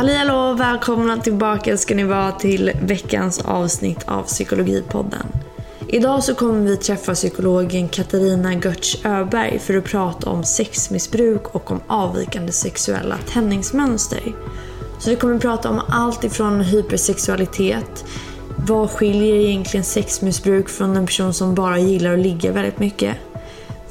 Halli hallå, välkomna tillbaka ska ni vara till veckans avsnitt av Psykologipodden. Idag så kommer vi träffa psykologen Katarina Götz Öberg för att prata om sexmissbruk och om avvikande sexuella tändningsmönster. Så vi kommer prata om allt ifrån hypersexualitet, vad skiljer egentligen sexmissbruk från en person som bara gillar att ligga väldigt mycket?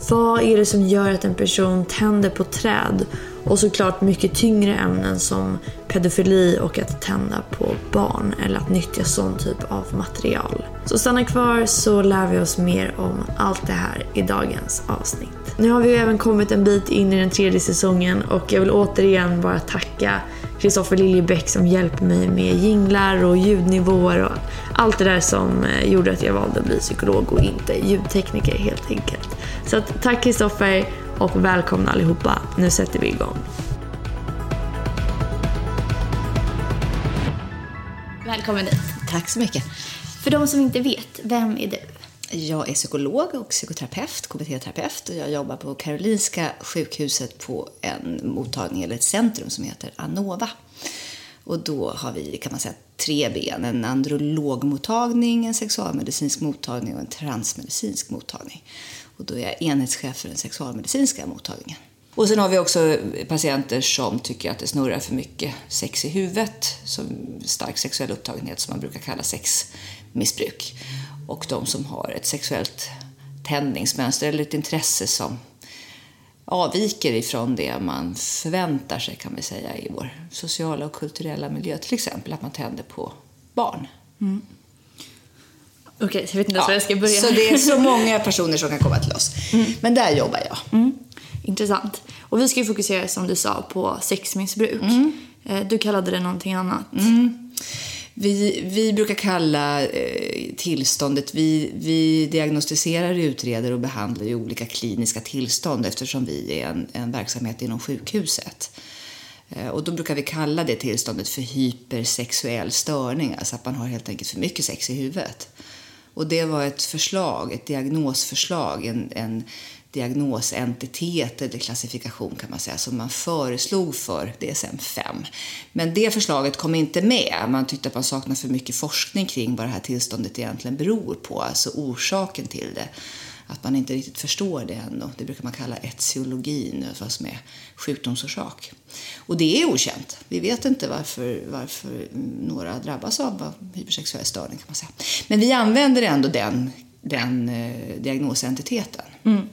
Vad är det som gör att en person tänder på träd? Och såklart mycket tyngre ämnen som pedofili och att tända på barn eller att nyttja sån typ av material. Så stanna kvar så lär vi oss mer om allt det här i dagens avsnitt. Nu har vi ju även kommit en bit in i den tredje säsongen och jag vill återigen bara tacka Kristoffer Liljebäck som hjälper mig med jinglar och ljudnivåer och allt det där som eh, gjorde att jag valde att bli psykolog och inte ljudtekniker helt enkelt. Så att, tack Kristoffer och välkomna allihopa. Nu sätter vi igång. Välkommen hit. Tack så mycket. För de som inte vet, vem är du? Jag är psykolog och psykoterapeut, KBT-terapeut och jag jobbar på Karolinska sjukhuset på en mottagning eller ett centrum som heter Anova. Och då har vi kan man säga tre ben, en andrologmottagning, en sexualmedicinsk mottagning och en transmedicinsk mottagning. Och då är jag enhetschef för den sexualmedicinska mottagningen. Och sen har vi också patienter som tycker att det snurrar för mycket sex i huvudet, som stark sexuell upptagenhet som man brukar kalla sexmissbruk. Och de som har ett sexuellt tändningsmönster eller ett intresse som avviker ifrån det man förväntar sig kan vi säga i vår sociala och kulturella miljö. Till exempel att man tänder på barn. Mm. Okej, jag vet inte ens var jag ska börja. Så det är så många personer som kan komma till oss. Mm. Men där jobbar jag. Mm. Intressant. Och vi ska ju fokusera, som du sa, på sexmissbruk. Mm. Eh, du kallade det någonting annat. Mm. Vi, vi brukar kalla eh, tillståndet, vi, vi diagnostiserar, utreder och behandlar ju olika kliniska tillstånd eftersom vi är en, en verksamhet inom sjukhuset. Eh, och då brukar vi kalla det tillståndet för hypersexuell störning, alltså att man har helt enkelt för mycket sex i huvudet. Och det var ett förslag, ett diagnosförslag, en, en diagnosentitet eller klassifikation kan man säga som man föreslog för DSM-5. Men det förslaget kom inte med. Man tyckte att man saknade för mycket forskning kring vad det här tillståndet egentligen beror på, alltså orsaken till det. Att man inte riktigt förstår det ännu. Det brukar man kalla etiologin, vad som är sjukdomsorsak. Och det är okänt. Vi vet inte varför, varför några drabbas av hypersexuell störning kan man säga. Men vi använder ändå den, den eh, diagnosentiteten. Mm.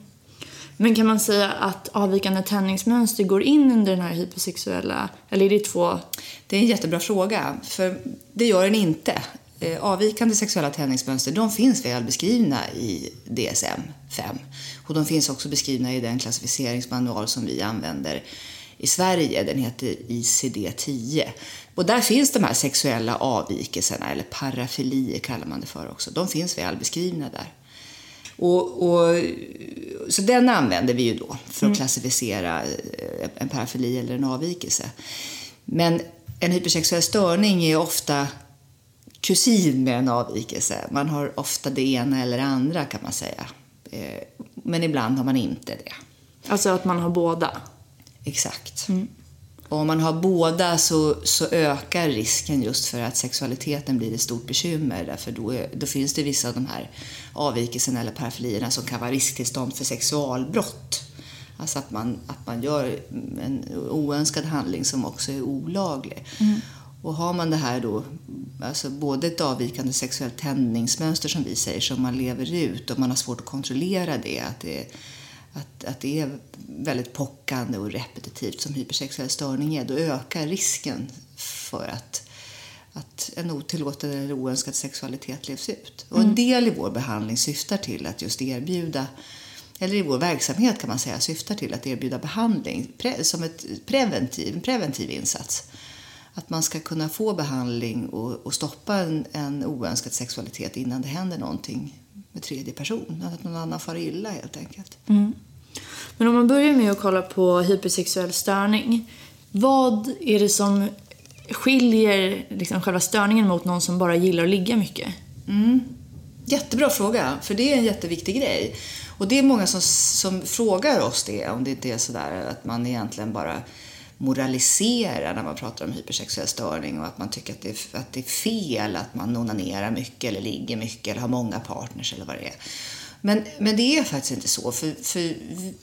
Men kan man säga att avvikande tändningsmönster går in under den här hypersexuella, eller är det två? Det är en jättebra fråga, för det gör den inte. Eh, avvikande sexuella tändningsmönster de finns väl beskrivna i DSM-5. Och de finns också beskrivna i den klassificeringsmanual som vi använder i Sverige. Den heter ICD-10. Och där finns de här sexuella avvikelserna, eller parafilier kallar man det för också. De finns väl beskrivna där. Och, och, så den använder vi ju då för att mm. klassificera eh, en parafili eller en avvikelse. Men en hypersexuell störning är ofta kusin med en avvikelse. Man har ofta det ena eller det andra kan man säga. Eh, men ibland har man inte det. Alltså att man har båda? Exakt. Mm. Och om man har båda så, så ökar risken just för att sexualiteten blir ett stort bekymmer. Därför då, då finns det vissa av de här avvikelserna eller parafilierna som kan vara risktillstånd för sexualbrott. Alltså att man, att man gör en oönskad handling som också är olaglig. Mm. Och har man det här då, alltså både ett avvikande sexuellt tändningsmönster som vi säger, som man lever ut och man har svårt att kontrollera det, att det att, att det är väldigt pockande och repetitivt som hypersexuell störning är, då ökar risken för att, att en otillåten eller oönskad sexualitet levs ut. Och en mm. del i vår behandling syftar till att just erbjuda eller i vår verksamhet kan man säga, syftar till att erbjuda behandling som ett preventiv, en preventiv insats. Att man ska kunna få behandling och, och stoppa en, en oönskad sexualitet innan det händer någonting med tredje person. Att någon annan far illa helt enkelt. Mm. Men om man börjar med att kolla på hypersexuell störning. Vad är det som skiljer liksom själva störningen mot någon som bara gillar att ligga mycket? Mm. Jättebra fråga, för det är en jätteviktig grej. Och det är många som, som frågar oss det, om det inte är sådär att man egentligen bara moralisera när man pratar om hypersexuell störning och att man tycker att det, är, att det är fel att man onanerar mycket eller ligger mycket eller har många partners eller vad det är. Men, men det är faktiskt inte så. För, för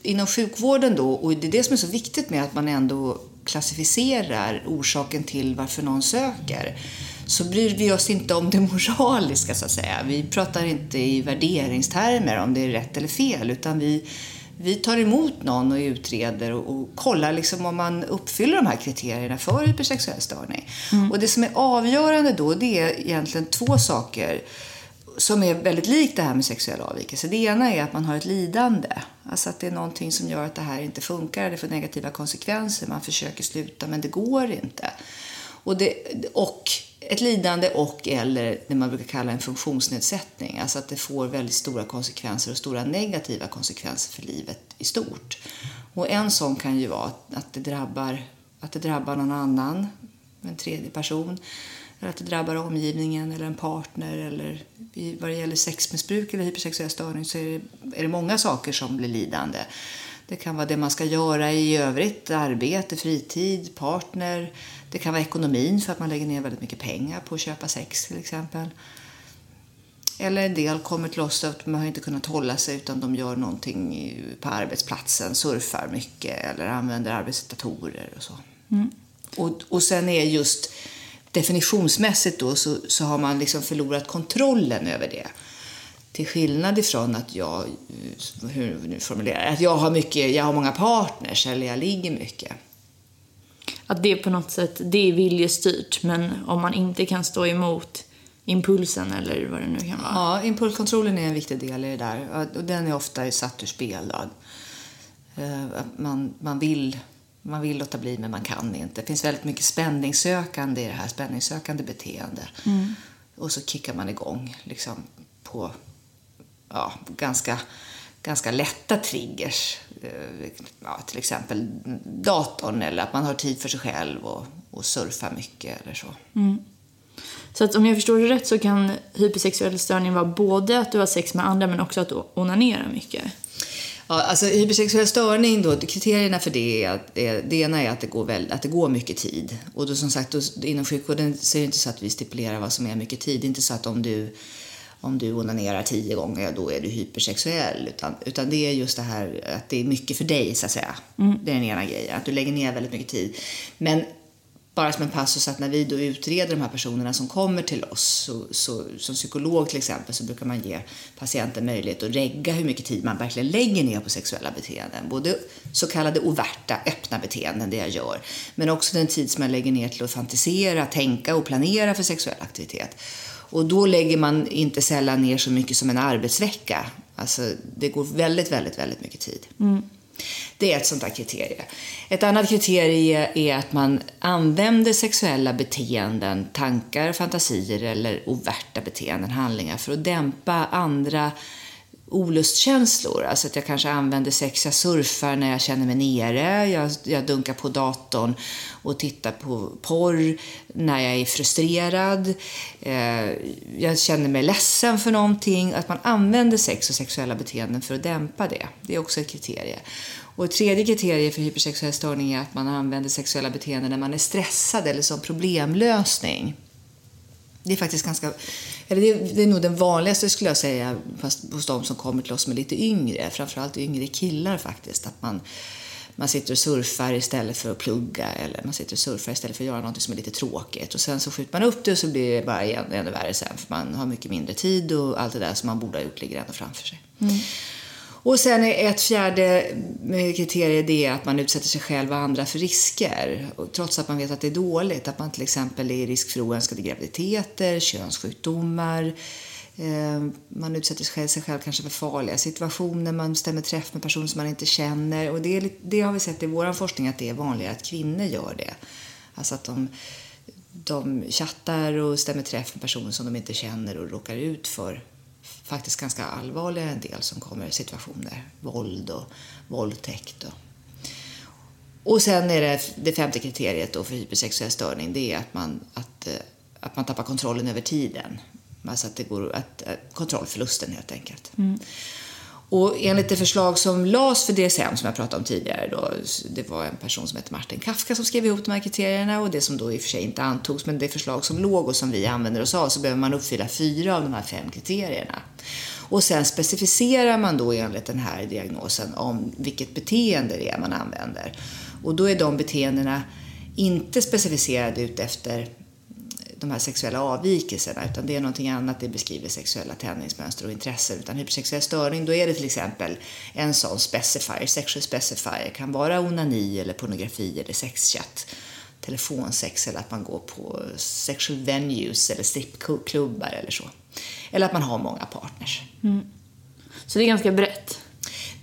inom sjukvården då, och det är det som är så viktigt med att man ändå klassificerar orsaken till varför någon söker, så bryr vi oss inte om det moraliska så att säga. Vi pratar inte i värderingstermer om det är rätt eller fel, utan vi, vi tar emot någon och utreder och, och kollar liksom om man uppfyller de här kriterierna för hypersexuell störning. Mm. Och det som är avgörande då, det är egentligen två saker som är väldigt likt det här med sexuell avvikelse. Det ena är att man har ett lidande. Alltså att det är någonting som gör att det här inte funkar, det får negativa konsekvenser. Man försöker sluta men det går inte. Och, det, och ett lidande och eller det man brukar kalla en funktionsnedsättning. Alltså att det får väldigt stora konsekvenser och stora negativa konsekvenser för livet i stort. Och en sån kan ju vara att det drabbar, att det drabbar någon annan, en tredje person eller att det drabbar omgivningen eller en partner. Eller vad det gäller sexmissbruk eller hypersexuell störning så är det, är det många saker som blir lidande. Det kan vara det man ska göra i övrigt, arbete, fritid, partner. Det kan vara ekonomin för att man lägger ner väldigt mycket pengar på att köpa sex till exempel. Eller en del kommer till oss att man har inte kunnat hålla sig utan de gör någonting på arbetsplatsen, surfar mycket eller använder arbetsdatorer och så. Mm. Och, och sen är just definitionsmässigt då så, så har man liksom förlorat kontrollen över det. Till skillnad ifrån att jag, hur nu formulerar att jag har mycket, jag har många partners eller jag ligger mycket. Att det på något sätt, det är viljestyrt men om man inte kan stå emot impulsen eller vad det nu kan vara. Ja, impulskontrollen är en viktig del i det där och den är ofta satt ur spel. Då. Eh, man, man vill man vill låta bli men man kan inte. Det finns väldigt mycket spänningssökande i det här, spänningssökande beteende. Mm. Och så kickar man igång liksom på ja, ganska, ganska lätta triggers. Eh, ja, till exempel datorn eller att man har tid för sig själv och, och surfar mycket eller så. Mm. Så att om jag förstår det rätt så kan hypersexuell störning vara både att du har sex med andra men också att du onanerar mycket? Ja, alltså hypersexuell störning då, kriterierna för det är att det ena är att det går, väl, att det går mycket tid. Och då som sagt, då, inom sjukvården så är det inte så att vi stipulerar vad som är mycket tid. Det är inte så att om du, om du onanerar tio gånger, då är du hypersexuell. Utan, utan det är just det här att det är mycket för dig, så att säga. Mm. Det är den ena grejen, att du lägger ner väldigt mycket tid. Men bara som en passus att när vi då utreder de här personerna som kommer till oss, så, så, som psykolog till exempel, så brukar man ge patienten möjlighet att regga hur mycket tid man verkligen lägger ner på sexuella beteenden. Både så kallade overta, öppna beteenden, det jag gör, men också den tid som man lägger ner till att fantisera, tänka och planera för sexuell aktivitet. Och då lägger man inte sällan ner så mycket som en arbetsvecka. Alltså, det går väldigt, väldigt, väldigt mycket tid. Mm. Det är ett sånt där kriterie. Ett annat kriterie är att man använder sexuella beteenden, tankar, fantasier eller overta beteenden, handlingar för att dämpa andra olustkänslor. Alltså att jag kanske använder sex, jag surfar när jag känner mig nere, jag, jag dunkar på datorn och tittar på porr när jag är frustrerad, eh, jag känner mig ledsen för någonting. Att man använder sex och sexuella beteenden för att dämpa det, det är också ett kriterie. Och ett tredje kriterie för hypersexuell störning är att man använder sexuella beteenden när man är stressad eller som problemlösning. Det är faktiskt ganska, eller det är, det är nog den vanligaste skulle jag säga fast hos de som kommer till oss med lite yngre, framförallt yngre killar faktiskt. Att man, man sitter och surfar istället för att plugga eller man sitter och surfar istället för att göra något som är lite tråkigt. Och sen så skjuter man upp det och så blir det bara ännu, värre sen för man har mycket mindre tid och allt det där som man borde ha gjort ligger ändå framför sig. Mm. Och sen är ett fjärde eh, kriterie det är att man utsätter sig själv och andra för risker. Trots att man vet att det är dåligt. Att man till exempel är i risk för oönskade graviditeter, könssjukdomar. Eh, man utsätter sig själv kanske för farliga situationer. Man stämmer träff med personer som man inte känner. Och det, är, det har vi sett i vår forskning att det är vanligare att kvinnor gör det. Alltså att de, de chattar och stämmer träff med personer som de inte känner och råkar ut för faktiskt ganska allvarliga en del som kommer situationer, våld och våldtäkt. Och, och sen är det det femte kriteriet då för hypersexuell störning, det är att man, att, eh, att man tappar kontrollen över tiden. Alltså att det går, att, eh, kontrollförlusten helt enkelt. Mm. Och enligt det förslag som lades för DSM, som jag pratade om tidigare, då, det var en person som hette Martin Kafka som skrev ihop de här kriterierna och det som då i och för sig inte antogs, men det förslag som låg och som vi använder oss av, så behöver man uppfylla fyra av de här fem kriterierna. Och sen specificerar man då enligt den här diagnosen om vilket beteende det är man använder. Och då är de beteendena inte specificerade ut efter de här sexuella avvikelserna utan det är någonting annat. Det beskriver sexuella tändningsmönster och intressen. Utan hypersexuell störning, då är det till exempel en sån specifier, sexual specifier, kan vara onani eller pornografi eller sexchatt, telefonsex eller att man går på sexual venues eller strippklubbar eller så. Eller att man har många partners. Mm. Så det är ganska brett?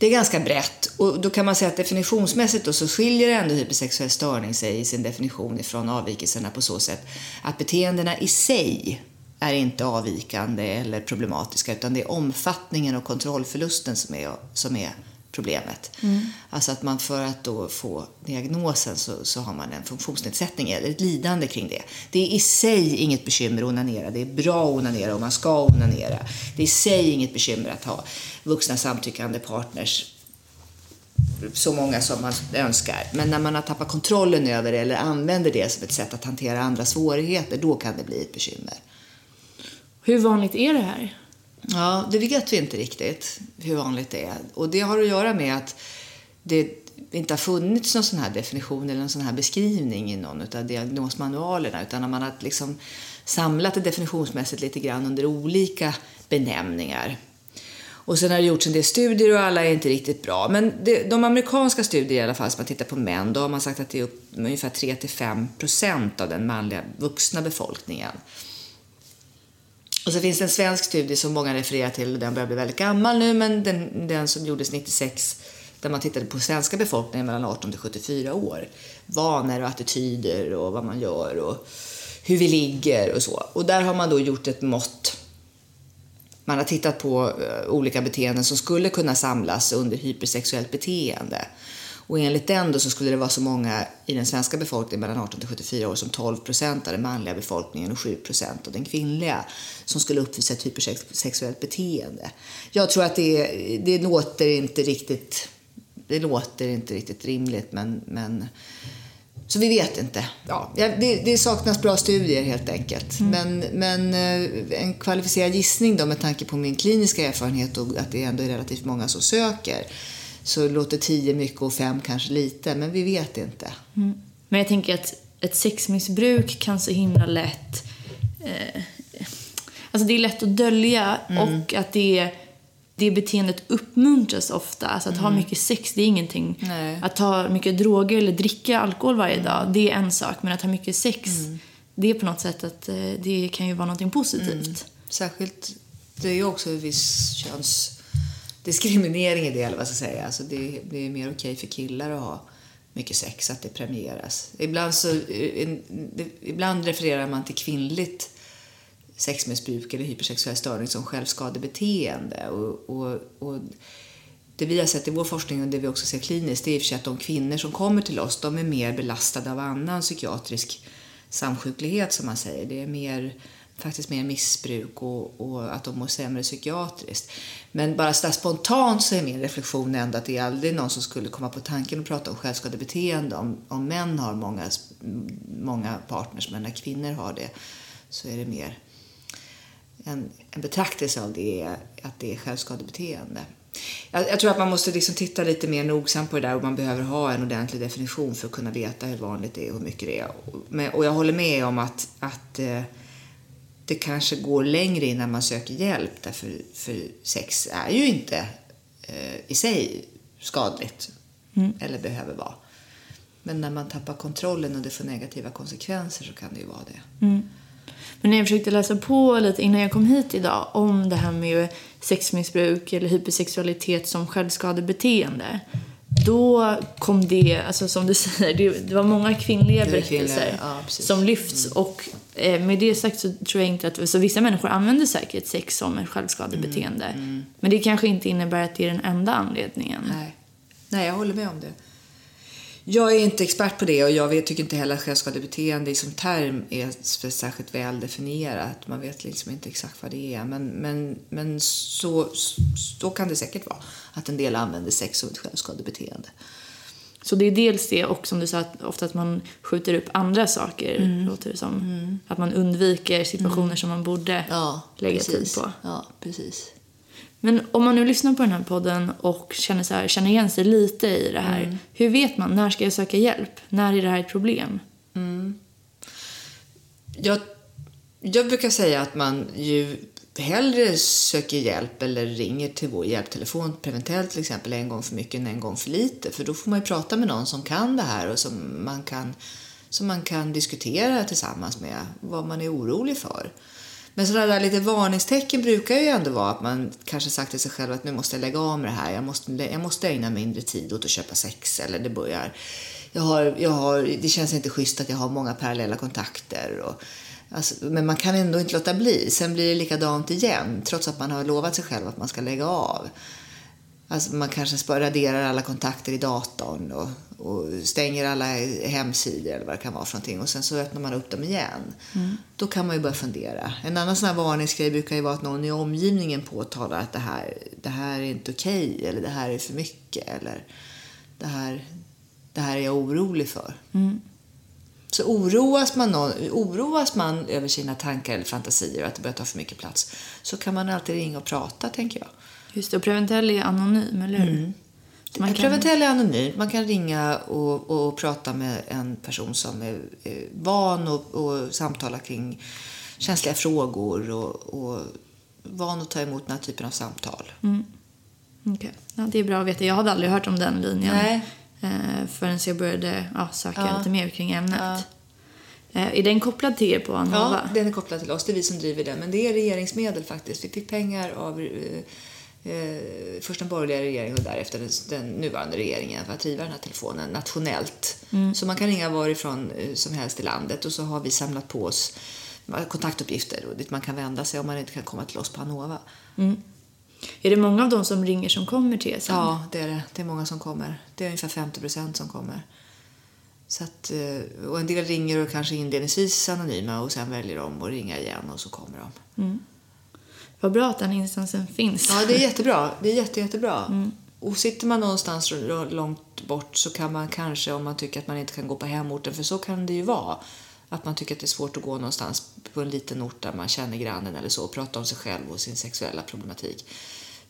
Det är ganska brett och då kan man säga att definitionsmässigt då så skiljer ändå hypersexuell störning sig i sin definition ifrån avvikelserna på så sätt att beteendena i sig är inte avvikande eller problematiska utan det är omfattningen och kontrollförlusten som är, som är problemet. Mm. Alltså att man för att då få diagnosen så, så har man en funktionsnedsättning eller ett lidande kring det. Det är i sig inget bekymmer att onanera. Det är bra att onanera och man ska onanera. Det är i sig inget bekymmer att ha vuxna samtyckande partners så många som man önskar. Men när man har tappat kontrollen över det eller använder det som ett sätt att hantera andra svårigheter, då kan det bli ett bekymmer. Hur vanligt är det här? Ja, det vet vi inte riktigt hur vanligt det är. Och det har att göra med att det inte har funnits någon sån här definition eller någon sån här beskrivning i någon av diagnosmanualerna utan man har liksom samlat det definitionsmässigt lite grann under olika benämningar. Och sen har det gjorts en del studier och alla är inte riktigt bra. Men det, de amerikanska studier i alla fall som man tittar på män, då har man sagt att det är upp, ungefär 3-5 procent av den manliga vuxna befolkningen. Och så finns det en svensk studie som många refererar till, den börjar bli väldigt gammal nu, men den, den som gjordes 96 där man tittade på svenska befolkningen mellan 18 till 74 år. Vanor och attityder och vad man gör och hur vi ligger och så. Och där har man då gjort ett mått. Man har tittat på eh, olika beteenden som skulle kunna samlas under hypersexuellt beteende. Och enligt den då så skulle det vara så många i den svenska befolkningen mellan 18 till 74 år som 12 procent av den manliga befolkningen och 7 procent av den kvinnliga som skulle uppvisa ett hypersexuellt beteende. Jag tror att det, det låter inte riktigt det låter inte riktigt rimligt men, men så vi vet inte. Ja, det, det saknas bra studier helt enkelt. Mm. Men, men eh, en kvalificerad gissning då med tanke på min kliniska erfarenhet och att det ändå är relativt många som söker så låter tio mycket och fem kanske lite, men vi vet inte. Mm. Men jag tänker att ett sexmissbruk kan så himla lätt... Eh, alltså det är lätt att dölja mm. och att det, det beteendet uppmuntras ofta. Alltså att mm. ha mycket sex, det är ingenting. Nej. Att ta mycket droger eller dricka alkohol varje dag, det är en sak. Men att ha mycket sex, mm. det är på något sätt att eh, det kan ju vara något positivt. Mm. Särskilt, det är ju också en viss köns diskriminering i det, eller vad jag ska säga. Alltså det, det är mer okej okay för killar att ha mycket sex, att det premieras. Ibland, så, eh, ibland refererar man till kvinnligt sexmissbruk eller hypersexuell störning som självskadebeteende. Och, och, och det vi har sett i vår forskning och det vi också ser kliniskt det är att de kvinnor som kommer till oss de är mer belastade av annan psykiatrisk samsjuklighet som man säger. Det är mer faktiskt mer missbruk och, och, att de mår sämre psykiatriskt. Men bara så spontant så är min reflektion ändå att det är aldrig någon som skulle komma på tanken att prata om självskadebeteende om, om män har många, många partners, men när kvinnor har det så är det mer en, en betraktelse av det, att det är självskadebeteende. Jag, jag tror att man måste liksom titta lite mer nogsamt på det där och man behöver ha en ordentlig definition för att kunna veta hur vanligt det är och hur mycket det är. Och, och jag håller med om att, att eh, det kanske går längre innan man söker hjälp därför för sex är ju inte eh, i sig skadligt mm. eller behöver vara. Men när man tappar kontrollen och det får negativa konsekvenser så kan det ju vara det. Mm. Men när jag försökte läsa på lite innan jag kom hit idag om det här med sexmissbruk eller hypersexualitet som självskadebeteende då kom det, alltså som du säger, det, det var många kvinnliga berättelser ja, som lyfts. Mm. Och eh, med det sagt så tror jag inte att, så vissa människor använder säkert sex som ett självskadebeteende. Mm. Mm. Men det kanske inte innebär att det är den enda anledningen. Nej, Nej jag håller med om det. Jag är inte expert på det och jag vet, tycker inte heller att självskadebeteende som term är särskilt väl definierat. Man vet liksom inte exakt vad det är. Men, men, men så, så kan det säkert vara. Att en del använder sex som ett självskadebeteende. Så det är dels det och som du sa, att ofta att man skjuter upp andra saker, mm. låter det som. Mm. Att man undviker situationer mm. som man borde ja, lägga precis. tid på. Ja, precis. Men om man nu lyssnar på den här podden och känner, så här, känner igen sig lite i det här. Mm. Hur vet man? När ska jag söka hjälp? När är det här ett problem? Mm. Jag, jag brukar säga att man ju hellre söker hjälp eller ringer till vår hjälptelefon, Preventell till exempel, en gång för mycket än en gång för lite. För då får man ju prata med någon som kan det här och som man kan, som man kan diskutera tillsammans med vad man är orolig för. Men sådana där lite varningstecken brukar ju ändå vara att man kanske sagt till sig själv att nu måste jag lägga av med det här. Jag måste, jag måste ägna mindre tid åt att köpa sex eller det börjar jag har, jag har, det känns inte schysst att jag har många parallella kontakter. Och, alltså, men man kan ändå inte låta bli. Sen blir det likadant igen, trots att man har lovat sig själv att man ska lägga av. Alltså man kanske raderar alla kontakter i datorn och, och, stänger alla hemsidor eller vad det kan vara för någonting och sen så öppnar man upp dem igen. Mm. Då kan man ju börja fundera. En annan sån här varningsgrej brukar ju vara att någon i omgivningen påtalar att det här, det här är inte okej okay, eller det här är för mycket eller det här, det här är jag orolig för. Mm. Så oroas man, någon, oroas man över sina tankar eller fantasier och att det börjar ta för mycket plats så kan man alltid ringa och prata, tänker jag. Just det, och Preventell är anonym, eller hur? Mm. Man kan... Preventell är anonym. Man kan ringa och, och prata med en person som är, van och, och samtala kring känsliga frågor och, och van att ta emot den här typen av samtal. Mm. Okay. Ja, det är bra att veta. Jag hade aldrig hört om den linjen Nej. Eh, förrän jag började ja, söka ja. lite mer kring ämnet. Ja. Eh, är den kopplad till er på Anova? Ja, den är kopplad till oss. Det är vi som driver den. Men det är regeringsmedel faktiskt. Vi fick pengar av eh, eh, först den borgerliga regeringen och därefter den, den, nuvarande regeringen för att driva den här telefonen nationellt. Mm. Så man kan ringa varifrån eh, som helst i landet och så har vi samlat på oss kontaktuppgifter och dit man kan vända sig om man inte kan komma till oss på Anova. Mm. Är det många av dem som ringer som kommer till er sen? Ja, det är det. Det är många som kommer. Det är ungefär 50 procent som kommer. Så att, eh, och en del ringer och kanske inledningsvis anonyma och sen väljer de att ringa igen och så kommer de. Mm. Vad bra att den instansen finns. Ja, det är jättebra. Det är jätte, jättebra. Mm. Och sitter man någonstans långt bort så kan man kanske, om man tycker att man inte kan gå på hemorten, för så kan det ju vara, att man tycker att det är svårt att gå någonstans på en liten ort där man känner grannen eller så och prata om sig själv och sin sexuella problematik.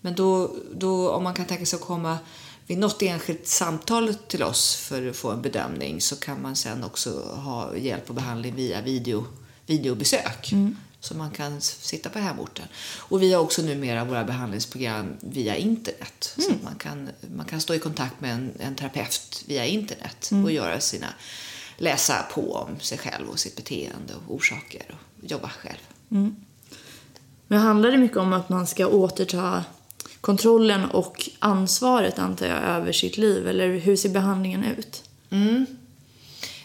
Men då, då om man kan tänka sig att komma vid något enskilt samtal till oss för att få en bedömning så kan man sen också ha hjälp och behandling via video, videobesök. Mm. Så man kan sitta på hemorten. Och vi har också numera våra behandlingsprogram via internet. Mm. Så man kan, man kan stå i kontakt med en, en terapeut via internet mm. och göra sina, läsa på om sig själv och sitt beteende och orsaker och jobba själv. Mm. Men handlar det mycket om att man ska återta kontrollen och ansvaret antar jag över sitt liv eller hur ser behandlingen ut? Mm.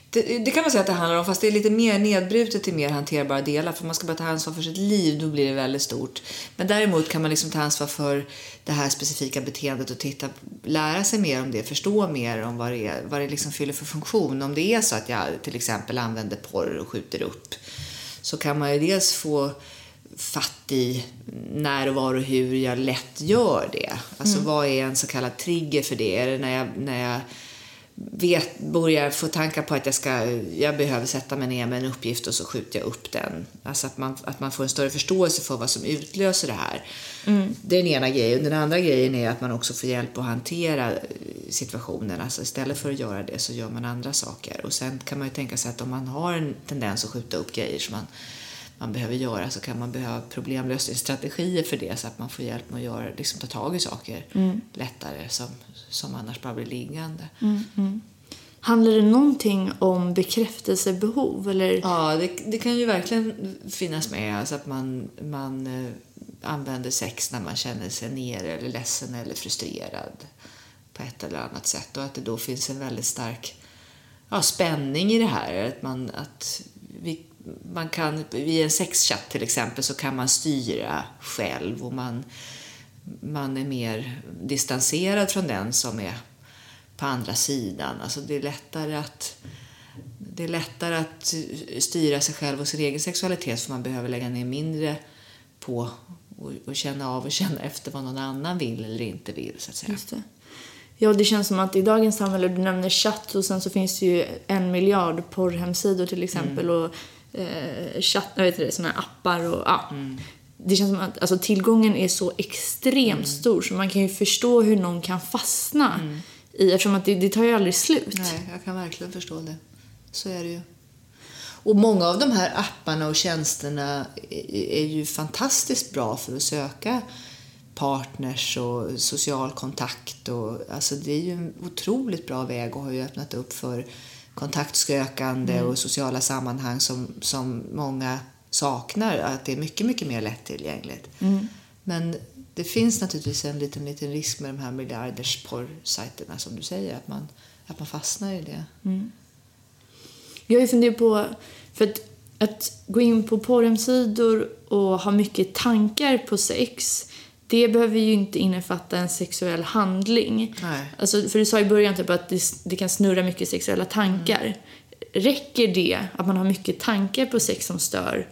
Det, det, kan man säga att det handlar om, fast det är lite mer nedbrutet till mer hanterbara delar. För man ska bara ta ansvar för sitt liv, då blir det väldigt stort. Men däremot kan man liksom ta ansvar för det här specifika beteendet och titta, lära sig mer om det, förstå mer om vad det, är, vad det liksom fyller för funktion. Om det är så att jag till exempel använder porr och skjuter upp, så kan man ju dels få fatt i när och var och hur jag lätt gör det. Alltså mm. vad är en så kallad trigger för det? Är det när jag, när jag vet, börjar få tankar på att jag, ska, jag behöver sätta mig ner med en uppgift och så skjuter jag upp den. Alltså att man, att man får en större förståelse för vad som utlöser det här. Mm. Det är den ena grejen. Den andra grejen är att man också får hjälp att hantera situationen. Alltså istället för att göra det så gör man andra saker. Och sen kan man ju tänka sig att om man har en tendens att skjuta upp grejer som man man behöver göra så kan man behöva problemlösningsstrategier för det så att man får hjälp med att göra, liksom ta tag i saker mm. lättare som, som annars bara blir liggande. Mm, mm. Handlar det någonting om bekräftelsebehov? Eller? Ja, det, det kan ju verkligen finnas med. Alltså att man, man eh, använder sex när man känner sig nere eller ledsen eller frustrerad på ett eller annat sätt. Och att det då finns en väldigt stark ja, spänning i det här. Att, man, att vi man kan, i en sexchatt till exempel så kan man styra själv och man, man är mer distanserad från den som är på andra sidan. Alltså det är lättare att det är lättare att styra sig själv och sin egen sexualitet för man behöver lägga ner mindre på att känna av och känna efter vad någon annan vill eller inte vill. Så att säga. Just det. Ja, det känns som att i dagens samhälle, du nämner chatt och sen så finns det ju en miljard porrhemsidor till exempel och eh, chatt, jag vet inte, sådana här appar och ja. Det känns som att alltså, tillgången är så extremt stor så man kan ju förstå hur någon kan fastna i, eftersom att det, det tar ju aldrig slut. Nej, jag kan verkligen förstå det. Så är det ju. Och många av de här apparna och tjänsterna är- ju fantastiskt bra för att söka partners och social kontakt. Och, alltså det är ju en otroligt bra väg och har ju öppnat upp för kontaktsökande och sociala sammanhang som, som många saknar. Att det är mycket, mycket mer lättillgängligt. Men det finns naturligtvis en liten, liten risk med de här miljarders porrsajterna som du säger, att man, att man fastnar i det. Jag har funderat på, för att, att gå in på porrhemsidor och ha mycket tankar på sex, det behöver ju inte innefatta en sexuell handling. Nej. Alltså, för du sa i början typ att det, det kan snurra mycket sexuella tankar. Räcker det att man har mycket tankar på sex som stör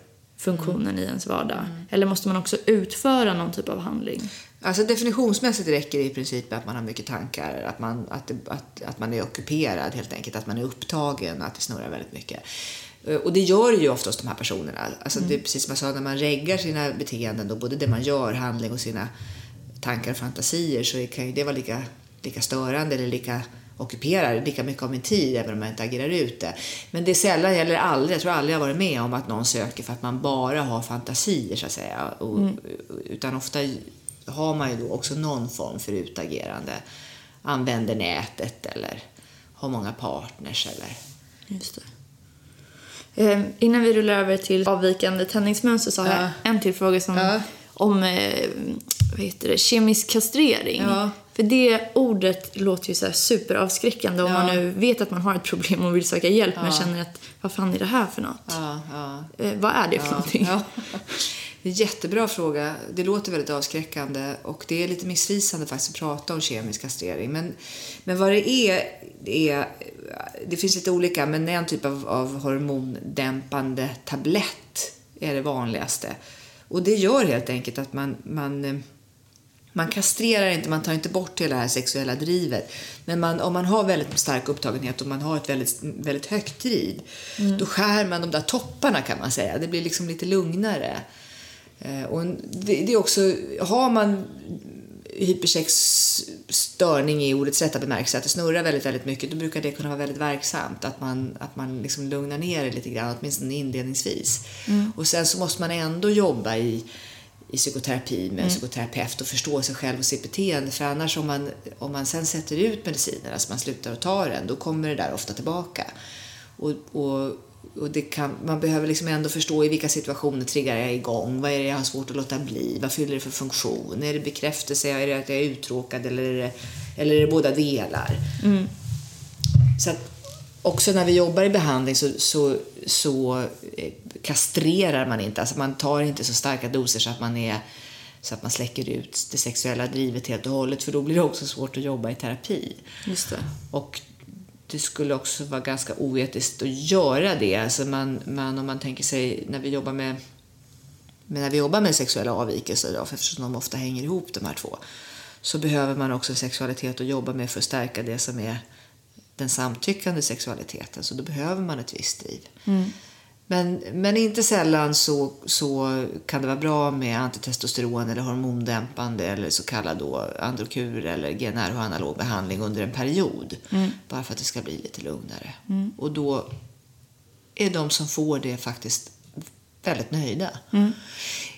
funktionen i ens vardag? Eller måste man också utföra någon typ av handling? Alltså definitionsmässigt räcker det i princip att man har mycket tankar, att man, att, att, att man är ockuperad helt enkelt, att man är upptagen, att det snurrar väldigt mycket. Eh, Och det gör ju oftast de här personerna. Alltså det är precis som jag sa, när man reggar sina beteenden, då, både det man gör, handling och sina tankar och fantasier, så kan ju det vara lika, lika störande eller lika ockuperar lika mycket av min tid även om jag inte agerar ut det. Men det är sällan, eller aldrig, jag tror aldrig jag varit med om att någon söker för att man bara har fantasier så att säga. Och, Utan ofta har man ju då också någon form för utagerande. Använder nätet eller har många partners eller... Just det. Eh, innan vi rullar över till avvikande tändningsmönster så har jag Ja. en till fråga som, Ja. Om eh, vad heter det, kemisk kastrering. Ja. För det ordet låter ju så superavskräckande om Ja. man nu vet att man har ett problem och vill söka hjälp men känner att vad fan är det här för något? Ja, ja. Eh, vad är det för någonting? Ja. En jättebra fråga. Det låter väldigt avskräckande och det är lite missvisande faktiskt att prata om kemisk kastrering. Men, men vad det är, det är, det finns lite olika, men en typ av, av hormondämpande tablett är det vanligaste. Och det gör helt enkelt att man, man eh, man kastrerar inte, man tar inte bort hela det här sexuella drivet. Men man, om man har väldigt stark upptagenhet och man har ett väldigt, väldigt högt driv, då skär man de där topparna kan man säga. Det blir liksom lite lugnare. Eh, och det, det är också, har man hypersexstörning i ordets rätta bemärkelse, att det snurrar väldigt, väldigt mycket, då brukar det kunna vara väldigt verksamt. Att man, att man liksom lugnar ner det lite grann, åtminstone inledningsvis. Och sen så måste man ändå jobba i i psykoterapi med en psykoterapeut och förstå sig själv och sitt beteende. För annars om man, om man sen sätter ut medicinen, alltså man slutar att ta den, då kommer det där ofta tillbaka. Och, och, och det kan, man behöver liksom ändå förstå i vilka situationer triggar jag igång. Vad är det jag har svårt att låta bli? Vad fyller det för funktion? Är det bekräftelse? Är det att jag är uttråkad? Eller är det, eller är det båda delar? Så att också när vi jobbar i behandling så, så, så eh, kastrerar man inte. Alltså man tar inte så starka doser så att man är så att man släcker ut det sexuella drivet helt och hållet för då blir det också svårt att jobba i terapi. Just det. Och det skulle också vara ganska oetiskt att göra det. Alltså man, man, om man tänker sig när vi jobbar med, men när vi jobbar med sexuella avvikelser, då, för eftersom de ofta hänger ihop de här två, så behöver man också sexualitet att jobba med för att stärka det som är den samtyckande sexualiteten. Så då behöver man ett visst driv. Mm. Men, men inte sällan så, så kan det vara bra med antitestosteron eller hormondämpande eller så kallad då androkur eller GnRH analog behandling under en period. Bara för att det ska bli lite lugnare. Och då är de som får det faktiskt väldigt nöjda.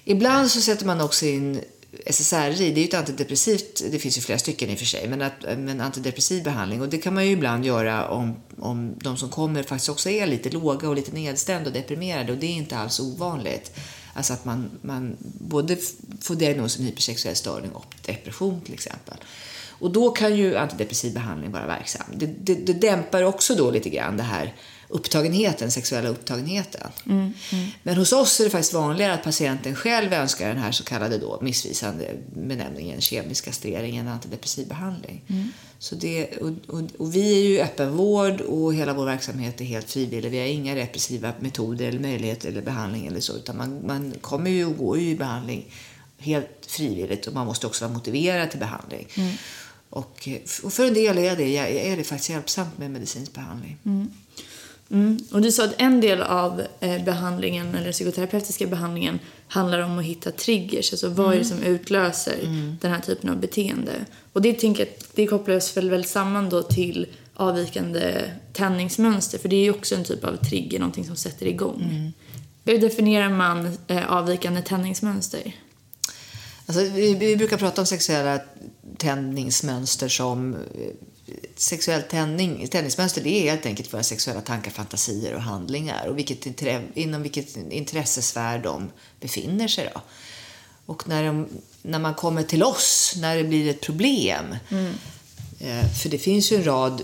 Ibland så sätter man också in SSRI, det är ju ett antidepressivt, det finns ju flera stycken i och för sig, men, att, men antidepressiv behandling. Och det kan man ju ibland göra om, om de som kommer faktiskt också är lite låga och lite nedstämda och deprimerade och det är inte alls ovanligt. Alltså att man, man både får diagnosen hypersexuell störning och depression till exempel. Och då kan ju antidepressiv behandling vara verksam. Det, det, det dämpar också då lite grann det här upptagenheten, sexuella upptagenheten. Mm, mm. Men hos oss är det faktiskt vanligare att patienten själv önskar den här så kallade då missvisande benämningen kemisk kastrering än antidepressiv behandling. Mm. Så det, och, och, och, vi är ju öppenvård och hela vår verksamhet är helt frivillig. Vi har inga repressiva metoder eller möjligheter eller behandling eller så, utan man, man kommer ju och går ju i behandling helt frivilligt och man måste också vara motiverad till behandling. Mm. Och, och, för en del är det, är det faktiskt hjälpsamt med medicinsk behandling. Mm. Och du sa att en del av eh, behandlingen, eller psykoterapeutiska behandlingen, handlar om att hitta triggers. Alltså vad mm. är det mm. som utlöser mm. den här typen av beteende? Och det, tänker jag, det kopplas väl, väl samman då till avvikande tändningsmönster, för det är ju också en typ av trigger, någonting som sätter igång. Mm. Hur definierar man eh, avvikande tändningsmönster? Alltså, vi, vi, brukar prata om sexuella tändningsmönster som eh, sexuellt tändning, tändningsmönster det är helt enkelt våra sexuella tankar, fantasier och handlingar och vilket, inom vilket intressesfär de befinner sig. Då. Och när, de, när man kommer till oss, när det blir ett problem, mm. eh, för det finns ju en rad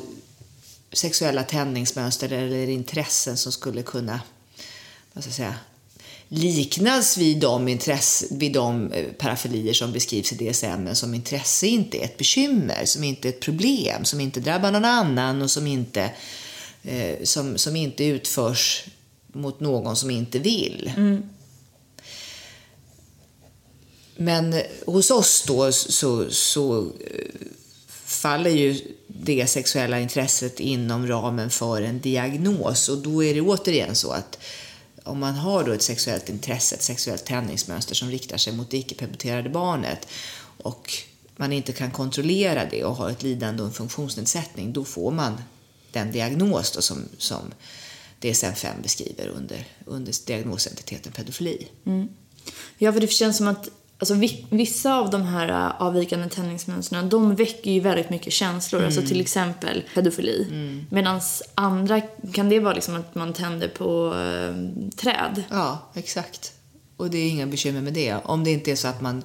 sexuella tändningsmönster eller intressen som skulle kunna vad ska jag säga, liknas vid de, intresse, vid de eh, parafilier som beskrivs i DSM som intresse inte är ett bekymmer, som inte är ett problem, som inte drabbar någon annan och som inte, eh, som, som inte utförs mot någon som inte vill. Mm. Men hos oss då så, så eh, faller ju det sexuella intresset inom ramen för en diagnos och då är det återigen så att om man har då ett sexuellt intresse, ett sexuellt tändningsmönster som riktar sig mot det icke-permitterade barnet och man inte kan kontrollera det och har ett lidande och en funktionsnedsättning, då får man den diagnos då som, som DSM-5 beskriver under, under diagnosentiteten pedofili. Mm. Ja, för det känns som att Alltså, vissa av de här äh, avvikande tändningsmönstren de väcker ju väldigt mycket känslor. Alltså, mm. Alltså till exempel pedofili. Mm. Medan andra kan det vara liksom att man tänder på äh, träd. Ja, exakt. Och det är inga bekymmer med det. Om det inte är så att man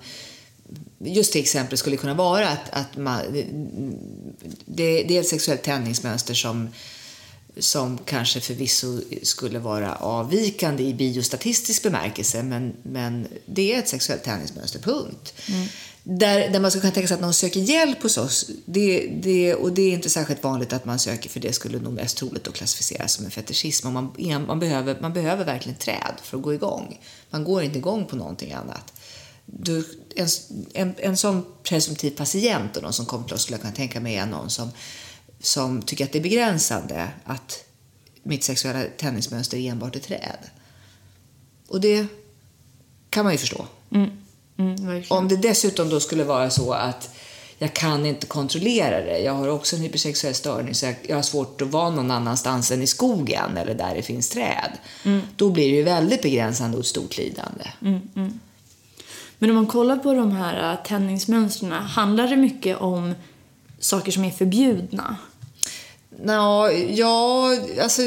Just till exempel skulle kunna vara att, att man, det, det är ett sexuellt tändningsmönster som som kanske förvisso skulle vara avvikande i biostatistisk bemärkelse, men, men det är ett sexuellt tändningsmönster, punkt. Mm. Där, där man skulle kunna tänka sig att någon söker hjälp hos oss, det, det, och det är inte särskilt vanligt att man söker, för det skulle nog mest troligt att klassificeras som en fetischism. man, man, behöver, man behöver verkligen träd för att gå igång. Man går inte igång på någonting annat. Du, en, en, en sån presumtiv patient och någon som kommer till oss skulle jag kunna tänka mig är någon som som tycker att det är begränsande att mitt sexuella tändningsmönster är enbart är träd. Och det kan man ju förstå. Mm. Mm, Om det dessutom då skulle vara så att jag kan inte kontrollera det. Jag har också en hypersexuell störning så jag, har svårt att vara någon annanstans än i skogen eller där det finns träd. Mm. Då blir det ju väldigt begränsande och ett stort lidande. Mm, mm. Men om man kollar på de här äh, tändningsmönstren, handlar det mycket om saker som är förbjudna? Nå, ja, alltså...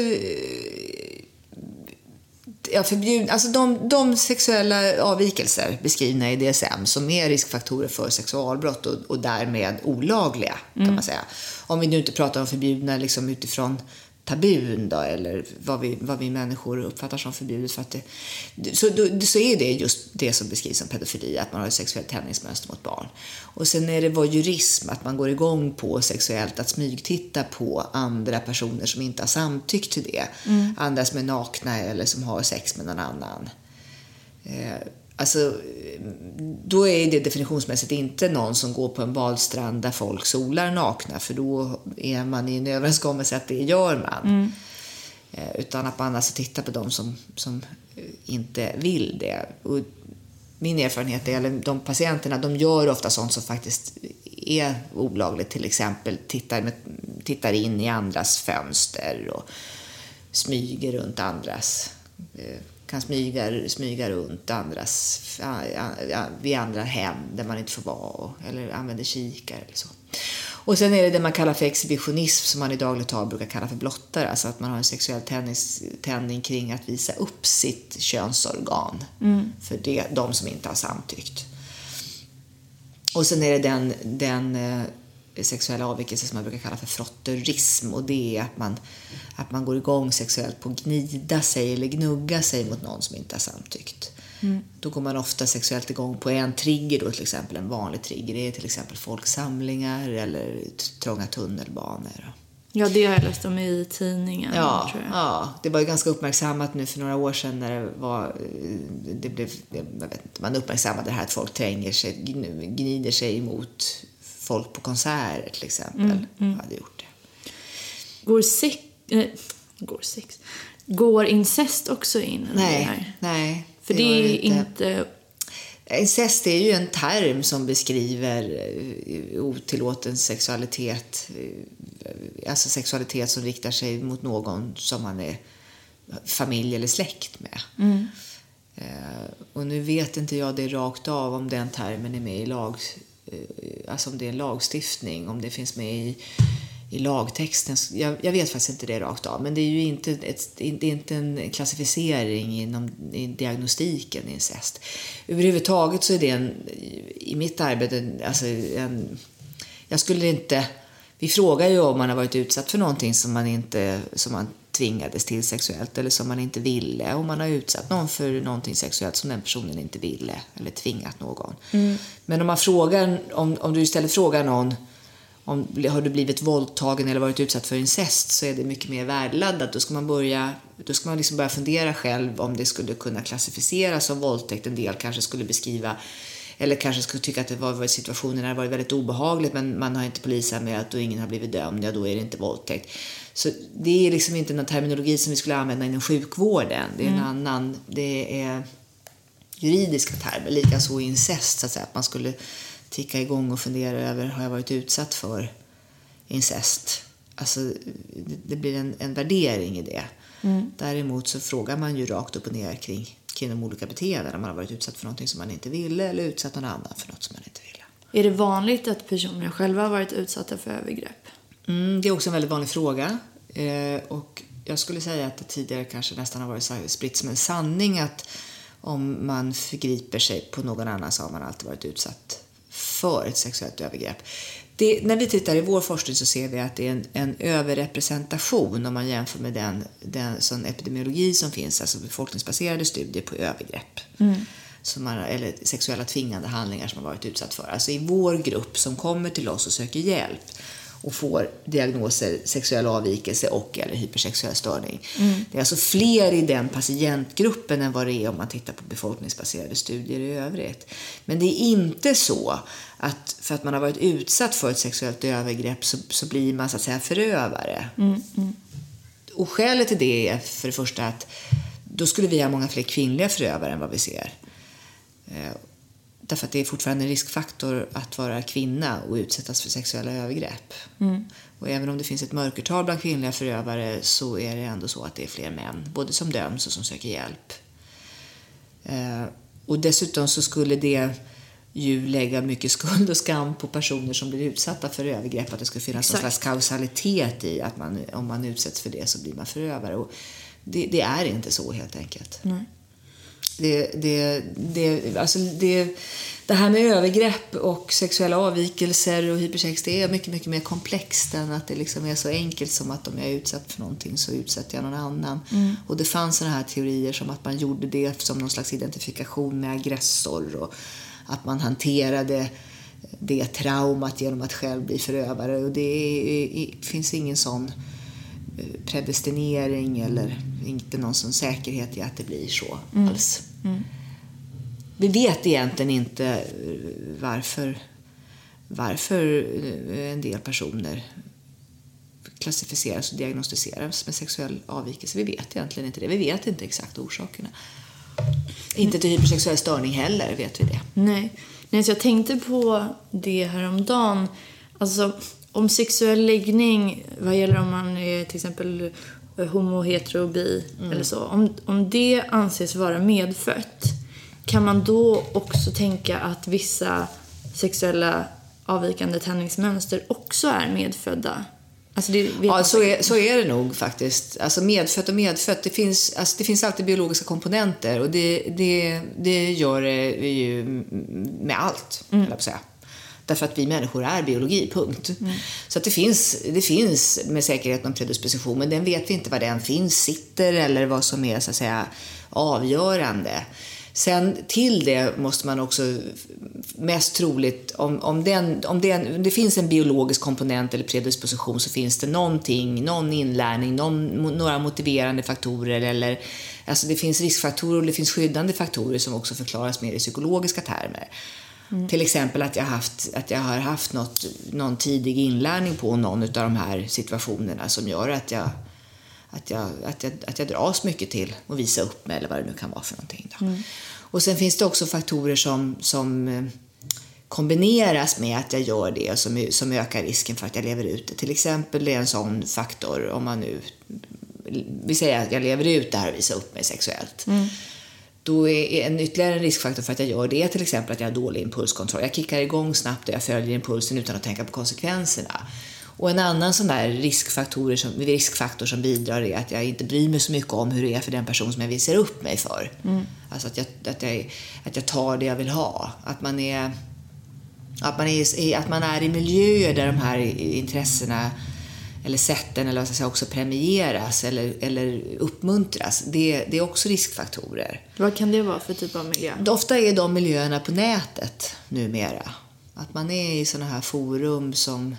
Ja, förbjud, alltså de, de sexuella avvikelser beskrivna i DSM som är riskfaktorer för sexualbrott och, och därmed olagliga, kan mm. man säga. Om vi nu inte pratar om förbjudna liksom utifrån tabun då, eller vad vi, vad vi människor uppfattar som förbjudet. För att det, så, då, så är det just det som beskrivs som pedofili, att man har ett sexuellt tändningsmönster mot barn. Och sen är det voyeurism, att man går igång på sexuellt, att smygtitta på andra personer som inte har samtyckt till det. Mm. Andra som är nakna eller som har sex med någon annan. Eh, Alltså, då är det definitionsmässigt inte någon som går på en badstrand där folk solar nakna, för då är man i en överenskommelse att det gör man. Mm. Eh, utan att man alltså tittar på de som, som inte vill det. Och min erfarenhet är att de patienterna de gör ofta sånt som faktiskt är olagligt. Till exempel tittar, med, tittar in i andras fönster och smyger runt andras eh, kan smyga, smyga runt andras, vid andra hem där man inte får vara eller använder kikare eller så. Och sen är det det man kallar för exhibitionism som man i dagligt tal brukar kalla för blottare, alltså att man har en sexuell tändning kring att visa upp sitt könsorgan mm. för det, de som inte har samtyckt. Och sen är det den, den eh, sexuella avvikelser som man brukar kalla för frotterism och det är att man, att man går igång sexuellt på att gnida sig eller gnugga sig mot någon som inte har samtyckt. Mm. Då går man ofta sexuellt igång på en trigger, då, till exempel en vanlig trigger. Det är till exempel folksamlingar eller trånga tunnelbanor. Ja, det har jag läst om i tidningen. Ja, tror jag. ja, det var ju ganska uppmärksammat nu för några år sedan när det var, det blev, jag vet inte, man uppmärksammade det här att folk tränger sig, gnider sig emot folk på konserter till exempel. Mm, mm. hade gjort det. Går sex, äh, går sex, går incest också in nej, här? Nej, För det, är inte... inte Incest är ju en term som beskriver eh, otillåten sexualitet. Eh, alltså sexualitet som riktar sig mot någon som man är familj eller släkt med. Mm. Eh, och nu vet inte jag det rakt av om den termen är med i lag, Eh, alltså om det är en lagstiftning, om det finns med i i lagtexten. Jag, jag, vet faktiskt inte det rakt av, men det är ju inte, ett, det är inte en klassificering inom i diagnostiken incest. Överhuvudtaget så är det en, i mitt arbete, alltså en, jag skulle inte, vi frågar ju om man har varit utsatt för någonting som man inte, som man tvingades till sexuellt eller som man inte ville. Om man har utsatt någon för någonting sexuellt som den personen inte ville eller tvingat någon. Mm. Men om man frågar, om, om du istället frågar någon om, har du blivit våldtagen eller varit utsatt för incest så är det mycket mer värdeladdat. Då ska man, börja, då ska man liksom börja fundera själv om det skulle kunna klassificeras som våldtäkt. En del kanske skulle beskriva eller kanske skulle tycka att det var situationer det varit väldigt obehagligt men man har inte polisanmält och ingen har blivit dömd, ja då är det inte våldtäkt. Så det är liksom inte någon terminologi som vi skulle använda inom sjukvården. Det är en mm. annan, det är juridiska termer, likaså incest så att säga. Att man skulle ticka igång och fundera över har jag varit utsatt för incest. Alltså, det blir en, en värdering i det. Mm. Däremot så frågar man ju rakt upp och ner kring, kring olika beteenden. Om man har varit utsatt för någonting som man inte ville eller utsatt någon annan för något som man inte ville. Är det vanligt att personer själva har varit utsatta för övergrepp? Mm, det är också en väldigt vanlig fråga. Eh, och jag skulle säga att det tidigare kanske nästan har varit spritt som en sanning att om man förgriper sig på någon annan så har man alltid varit utsatt för ett sexuellt övergrepp. Det, när vi tittar i vår forskning så ser vi att det är en, en överrepresentation om man jämför med den, den sån epidemiologi som finns, alltså befolkningsbaserade studier på övergrepp. Mm. Som man, eller sexuella tvingande handlingar som man varit utsatt för. Alltså i vår grupp som kommer till oss och söker hjälp och får diagnoser sexuell avvikelse och eller hypersexuell störning. Mm. Det är alltså fler i den patientgruppen än vad det är om man tittar på befolkningsbaserade studier i övrigt. Men det är inte så att för att man har varit utsatt för ett sexuellt övergrepp så, så blir man så att säga förövare. Mm. Mm. Och skälet till det är för det första att då skulle vi ha många fler kvinnliga förövare än vad vi ser. Därför att det är fortfarande en riskfaktor att vara kvinna och utsättas för sexuella övergrepp. Mm. Och även om det finns ett mörkertal bland kvinnliga förövare så är det ändå så att det är fler män, både som döms och som söker hjälp. Eh, och dessutom så skulle det ju lägga mycket skuld och skam på personer som blir utsatta för övergrepp. Att det skulle finnas Exakt. någon slags kausalitet i att man, om man utsätts för det så blir man förövare. Och det, det är inte så helt enkelt. Nej. Det, det, det, alltså det, det här med övergrepp och sexuella avvikelser och hypersex det är mycket, mycket mer komplext än att det liksom är så enkelt som att om jag är utsatt för någonting så utsätter jag någon annan. Mm. Och det fanns sådana här teorier som att man gjorde det som någon slags identifikation med aggressor och att man hanterade det traumat genom att själv bli förövare. Och det är, finns ingen sån eh, predestinering eller inte någon sån säkerhet i att det blir så mm. alls. Mm. Vi vet egentligen inte eh, varför, varför eh, en del personer klassificeras och diagnostiseras med sexuell avvikelse. Vi vet egentligen inte det. Vi vet inte exakt orsakerna. Inte till hypersexuell störning heller vet vi det. Nej. Nej, så jag tänkte på det häromdagen. Alltså, om sexuell läggning, vad gäller om man är till exempel homo, hetero, bi mm. eller så. Om, om det anses vara medfött, kan man då också tänka att vissa sexuella avvikande tändningsmönster också är medfödda? Alltså ja, så är, så är det nog faktiskt. Alltså medfött och medfött, det finns, alltså det finns alltid biologiska komponenter och det, det, det gör det ju med allt, mm. jag säga. Därför att vi människor är biologi, punkt. Så att det, finns, det finns med säkerhet någon predisposition, men den vet vi inte var den finns, sitter eller vad som är så att säga avgörande. Sen till det måste man också, mest troligt, om, om, den, om, den, det finns en biologisk komponent eller predisposition så finns det någonting, någon inlärning, någon, några motiverande faktorer eller alltså det finns riskfaktorer och det finns skyddande faktorer som också förklaras mer i psykologiska termer. Mm. Till exempel att jag, haft, att jag har haft något, någon tidig inlärning på någon av de här situationerna som gör att jag, att jag, att jag, att jag dras mycket till att visa upp mig eller vad det nu kan vara för någonting. Mm. Och sen finns det också faktorer som, som eh, kombineras med att jag gör det som, som ökar risken för att jag lever ut det. Till exempel det är en sån faktor om man nu, vi säger att jag lever ut det här och visar upp mig sexuellt. Mm då är en ytterligare en riskfaktor för att jag gör det till exempel att jag har dålig impulskontroll. Jag kickar igång snabbt och jag följer impulsen utan att tänka på konsekvenserna. Och en annan sån där riskfaktor som, riskfaktor som bidrar är att jag inte bryr mig så mycket om hur det är för den person som jag visar upp mig för. Mm. Alltså att jag, att, jag, att jag tar det jag vill ha. Att man är, att man är, att man är i miljöer där de här intressena eller sätten eller vad ska säga, också premieras eller, eller uppmuntras, det, det är också riskfaktorer. Vad kan det vara för typ av miljö? Ofta är de miljöerna på nätet numera. Att man är i sådana här forum som,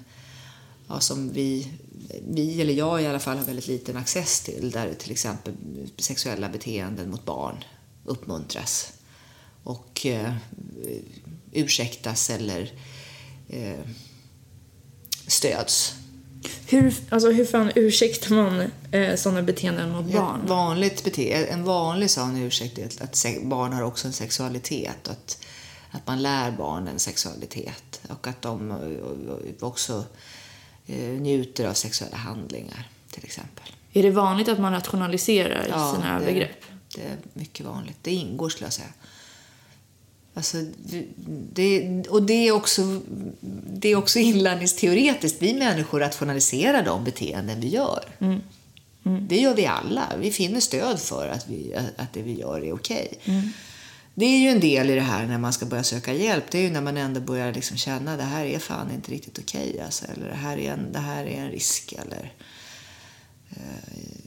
ja, som vi, vi, eller jag i alla fall, har väldigt liten access till. Där till exempel sexuella beteenden mot barn uppmuntras och eh, ursäktas eller eh, stöds hur, alltså hur fan ursäktar man eh, sådana beteenden mot barn? Ett vanligt bete en vanlig sån ursäkt är att barn har också en sexualitet. Att, att man lär barnen sexualitet och att de eh, också eh, njuter av sexuella handlingar, till exempel. Är det vanligt att man rationaliserar ja, sina det, övergrepp? det är mycket vanligt. Det ingår, skulle jag säga. Alltså, det, och det är, också, det är också inlärningsteoretiskt. Vi människor rationaliserar de beteenden vi gör. Mm. Mm. Det gör vi alla. Vi finner stöd för att, vi, att det vi gör är okej. Okay. Mm. Det är ju en del i det här när man ska börja söka hjälp. Det är ju när man ändå börjar liksom känna att det här är fan inte riktigt okej. Okay, alltså. Eller det här, är en, det här är en risk. Eller, eh,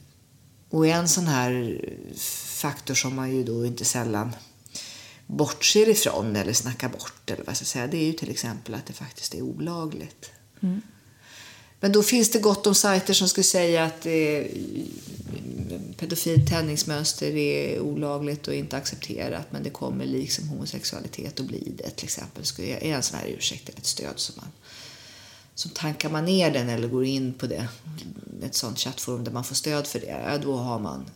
och en sån här faktor som man ju då inte sällan bortser ifrån eller snackar bort eller vad ska säga, det är ju till exempel att det faktiskt är olagligt. Mm. Men då finns det gott om sajter som skulle säga att eh, pedofilt tändningsmönster är olagligt och inte accepterat men det kommer liksom homosexualitet att bli det till exempel. Det är en sån här ursäkt eller ett stöd som man som tankar man ner den eller går in på det, ett sånt chattforum där man får stöd för det, ja, då, har man,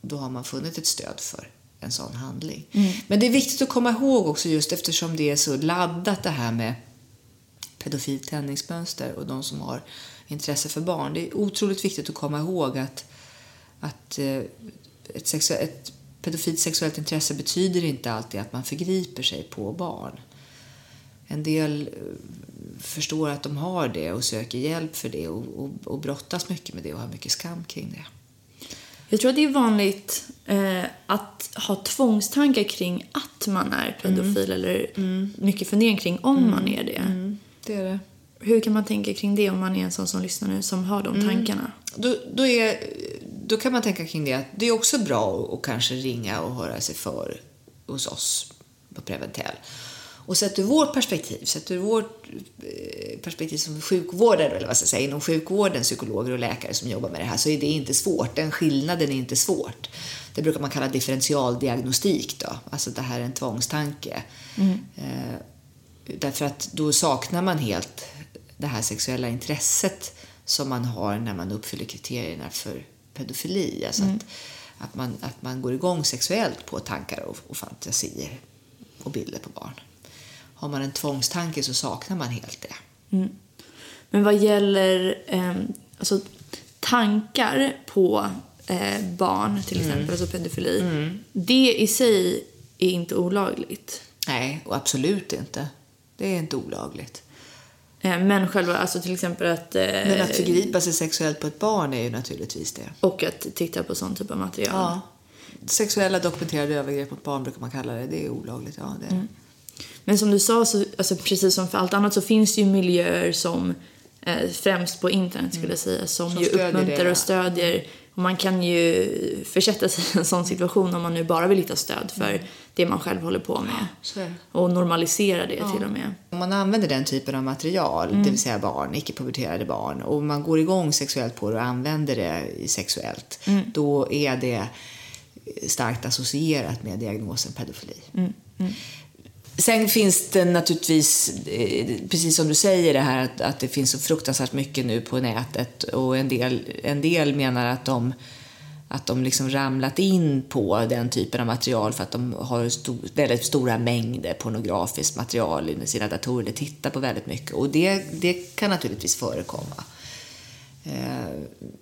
då har man funnit ett stöd för en sån handling. Mm. Men det är viktigt att komma ihåg också just eftersom det är så laddat det här med pedofilt tändningsmönster och de som har intresse för barn. Det är otroligt viktigt att komma ihåg att, att eh, ett, sexu- ett pedofilt sexuellt intresse betyder inte alltid att man förgriper sig på barn. En del eh, förstår att de har det och söker hjälp för det och, och, och brottas mycket med det och har mycket skam kring det. Jag tror att det är vanligt eh, att ha tvångstankar kring att man är pedofil mm. eller mm. mycket fundering kring om mm. man är det. Mm. Det är det. Hur kan man tänka kring det om man är en sån som lyssnar nu som har de mm. tankarna? Då, då, är, då kan man tänka kring det att det är också bra att kanske ringa och höra sig för hos oss på Preventell och sett ur vårt perspektiv, sett ur vårt eh, perspektiv som sjukvårdare, eller vad ska jag säga, inom sjukvården, psykologer och läkare som jobbar med det här, så är det inte svårt. Den skillnaden är inte svårt. Det brukar man kalla differentialdiagnostik då, alltså det här är en tvångstanke. Mm. Eh, därför att då saknar man helt det här sexuella intresset som man har när man uppfyller kriterierna för pedofili. Alltså mm. att, att, man, att man går igång sexuellt på tankar och, och fantasier och bilder på barn har man en tvångstanke så saknar man helt det. Mm. Men vad gäller eh, alltså, tankar på eh, barn, till mm. exempel, mm. alltså pedofili. Mm. Det i sig är inte olagligt. Nej, och absolut inte. Det är inte olagligt. Eh, men själva, alltså till exempel att... Eh, Men att förgripa sig sexuellt på ett barn är ju naturligtvis det. Och att titta på sån typ av material. Ja. Sexuella dokumenterade övergrepp mot barn brukar man kalla det. Det är olagligt, ja. Det. Mm. Men som du sa, så, alltså, precis som för allt annat så finns det ju miljöer som eh, främst på internet skulle jag säga som, Som ju uppmuntrar det, och stödjer. Och man kan ju försätta sig i en sån situation om man nu bara vill hitta stöd för det man själv håller på med. Det. Och normalisera det till och med. Om man använder den typen av material, det vill säga barn, icke-puberterade barn, och man går igång sexuellt på det och använder det sexuellt, då är det starkt associerat med diagnosen pedofili. Sen finns det naturligtvis, eh, precis som du säger, det här att, att det finns så fruktansvärt mycket nu på nätet och en del, en del menar att de att de liksom ramlat in på den typen av material för att de har stor, väldigt stora mängder pornografiskt material i sina datorer, De tittar på väldigt mycket. Och det, det kan naturligtvis förekomma. Eh,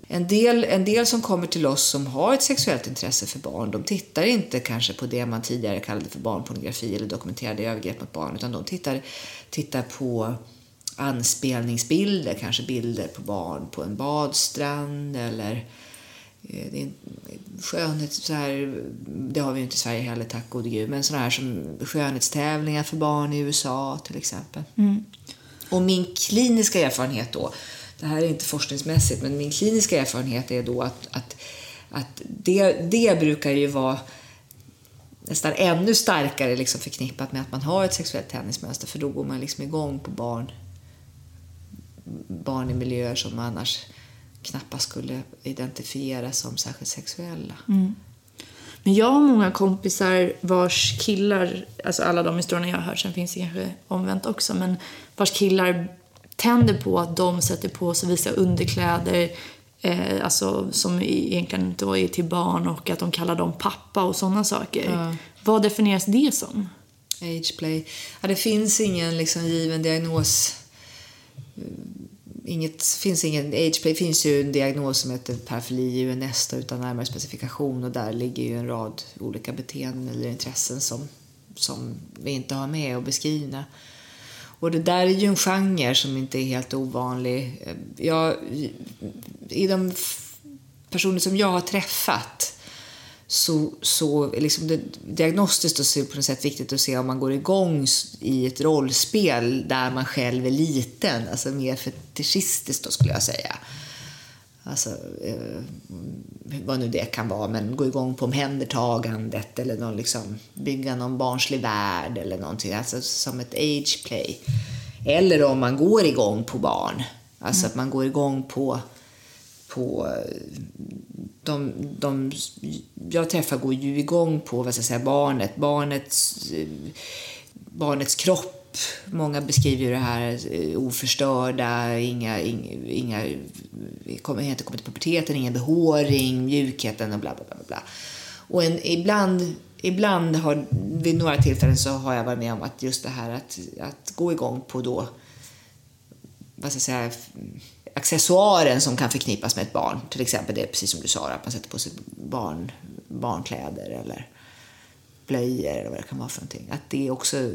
en, del, en del som kommer till oss som har ett sexuellt intresse för barn, de tittar inte kanske på det man tidigare kallade för barnpornografi eller dokumenterade övergrepp mot barn, utan de tittar, tittar på anspelningsbilder, kanske bilder på barn på en badstrand eller eh, det är skönhet, så här, det har vi inte i Sverige heller, tack gode gud, men sådana här som skönhetstävlingar för barn i USA till exempel. Och min kliniska erfarenhet då, det här är inte forskningsmässigt, men min kliniska erfarenhet är då att, att, att det, det brukar ju vara nästan ännu starkare liksom förknippat med att man har ett sexuellt tändningsmönster för då går man liksom igång på barn, barn i miljöer som annars knappast skulle identifieras som särskilt sexuella. Mm. Men jag har många kompisar vars killar, alltså alla de historierna jag har hört, sen finns det kanske omvänt också, men vars killar tänder på att de sätter på sig vissa underkläder eh, alltså, som egentligen då är till barn och att de kallar dem pappa och sådana saker. Vad definieras det som? Ageplay. Ja, det finns ingen liksom, given diagnos. Inget, finns ingen, ageplay finns ju en diagnos som heter parafili UNS utan närmare specifikation och där ligger ju en rad olika beteenden eller intressen som, som vi inte har med och beskrivna. Och det där är ju en genre som inte är helt ovanlig. Jag, I de personer som jag har träffat så, så är liksom det diagnostiskt och så är det på något sätt viktigt att se om man går igång i ett rollspel där man själv är liten, alltså mer fetischistiskt då skulle jag säga. Alltså, eh, vad nu det kan vara, men gå igång på omhändertagandet eller någon liksom, bygga någon barnslig värld eller någonting, alltså som ett age play. Eller om man går igång på barn, alltså att man går igång på på de, de jag träffar går ju igång på vad ska jag säga, barnet, barnets, eh, barnets kropp. Många beskriver ju det här eh, oförstörda, inga, inga, inga inte kommit till puberteten, ingen behåring, mjukheten och bla bla bla. bla. Och en, ibland, ibland har, vid några tillfällen så har jag varit med om att just det här att, att gå igång på då vad ska jag säga, accessoaren som kan förknippas med ett barn. Till exempel det precis som du sa, att man sätter på sig barn, barnkläder eller blöjor eller vad det kan vara för någonting. Att det också,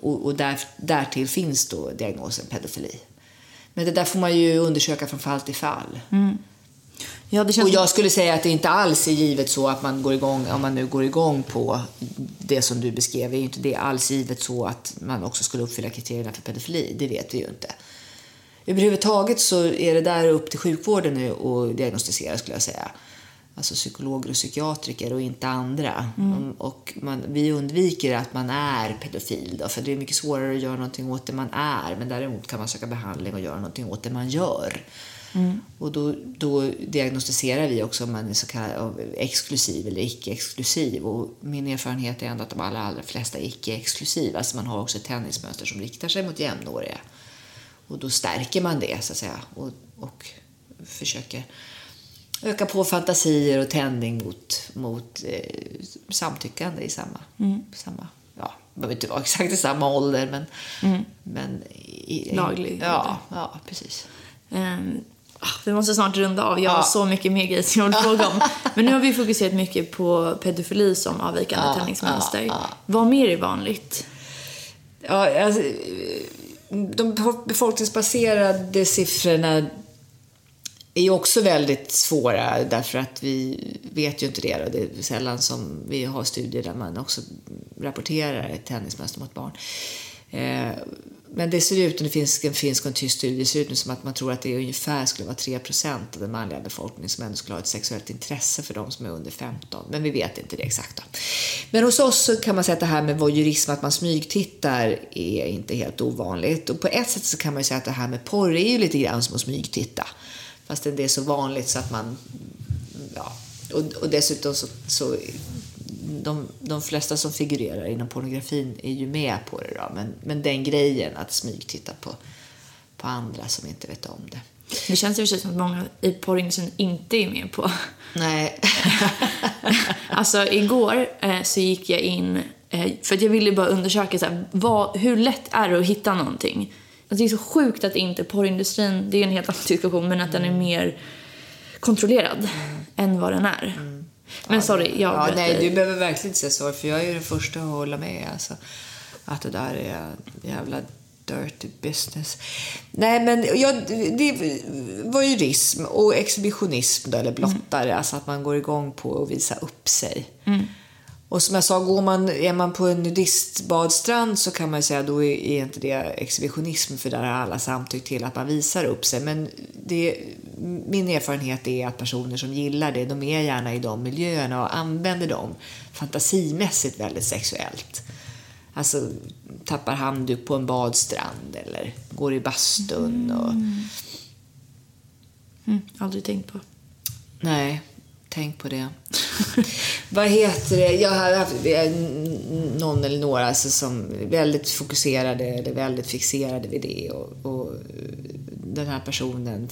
och, och där, därtill finns då diagnosen pedofili. Men det där får man ju undersöka från fall till fall. Ja, det känns Och jag skulle säga att det inte alls är givet så att man går igång, om man nu går igång på det som du beskrev, är ju inte det alls givet så att man också skulle uppfylla kriterierna för pedofili. Det vet vi ju inte. Överhuvudtaget så är det där upp till sjukvården nu att diagnostisera skulle jag säga. Alltså psykologer och psykiatriker och inte andra. Mm, Och man, vi undviker att man är pedofil då, för det är mycket svårare att göra någonting åt det man är. Men däremot kan man söka behandling och göra någonting åt det man gör. Och då, då diagnostiserar vi också om man är så kallad exklusiv eller icke-exklusiv. Och min erfarenhet är ändå att de allra, allra flesta är icke-exklusiva. Alltså man har också tennismönster som riktar sig mot jämnåriga. Och då stärker man det så att säga och, och försöker öka på fantasier och tändning mot, mot eh, samtyckande i samma, samma ja, behöver inte vara exakt i samma ålder men, men i, Laglig Ja, ja, precis. Ah, vi måste snart runda av. Jag har Ja. så mycket mer grejer som jag vill fråga om. Men nu har vi fokuserat mycket på pedofili som avvikande Ja, tändningsmönster. ja. Vad mer är vanligt? Ja, alltså, de befolkningsbaserade siffrorna är ju också väldigt svåra därför att vi vet ju inte det. Och det är sällan som vi har studier där man också rapporterar ett tennismönster mot barn. Eh, men det ser ut, och det finns en finsk och en tysk studie, det ser ut som att man tror att det är ungefär skulle vara 3% av den manliga befolkningen som ändå skulle ha ett sexuellt intresse för de som är under 15. Men vi vet inte det exakta. Men hos oss kan man säga att det här med voyeurism, att man smygtittar, är inte helt ovanligt. Och på ett sätt så kan man säga att det här med porr är ju lite grann som att smygtitta. Fast det är så vanligt så att man... Ja, och, och dessutom så, så de, de flesta som figurerar inom pornografin är ju med på det. Då. Men, men den grejen att smygtitta på, på andra som inte vet om det. Det känns ju som att många i porrindustrin inte är med på. Nej. alltså igår eh, så gick jag in, eh, för att jag ville bara undersöka så här, vad, hur lätt är det att hitta någonting. Alltså, det är så sjukt att inte porrindustrin, det är en helt annan diskussion, men att mm. den är mer kontrollerad mm. än vad den är. Mm. Men ja, sorry, jag ja, Nej, du behöver verkligen inte säga sorry, för jag är den första att hålla med. Alltså, att det där är jävla dirty business. Nej, men ja, det var ju rism och exhibitionism, då, eller blottare. Mm. Alltså att man går igång på att visa upp sig. Och som jag sa, går man, är man på en nudistbadstrand så kan man säga då är inte det exhibitionism för där har alla samtyckt till att man visar upp sig. Men det, min erfarenhet är att personer som gillar det, de är gärna i de miljöerna och använder dem fantasimässigt väldigt sexuellt. Alltså tappar handduk på en badstrand eller går i bastun. Och... Mm. Mm, aldrig tänkt på. Nej, Tänk på det. Vad heter det? Jag har haft någon eller några alltså, som är väldigt fokuserade eller väldigt fixerade vid det. Och, och, den här personen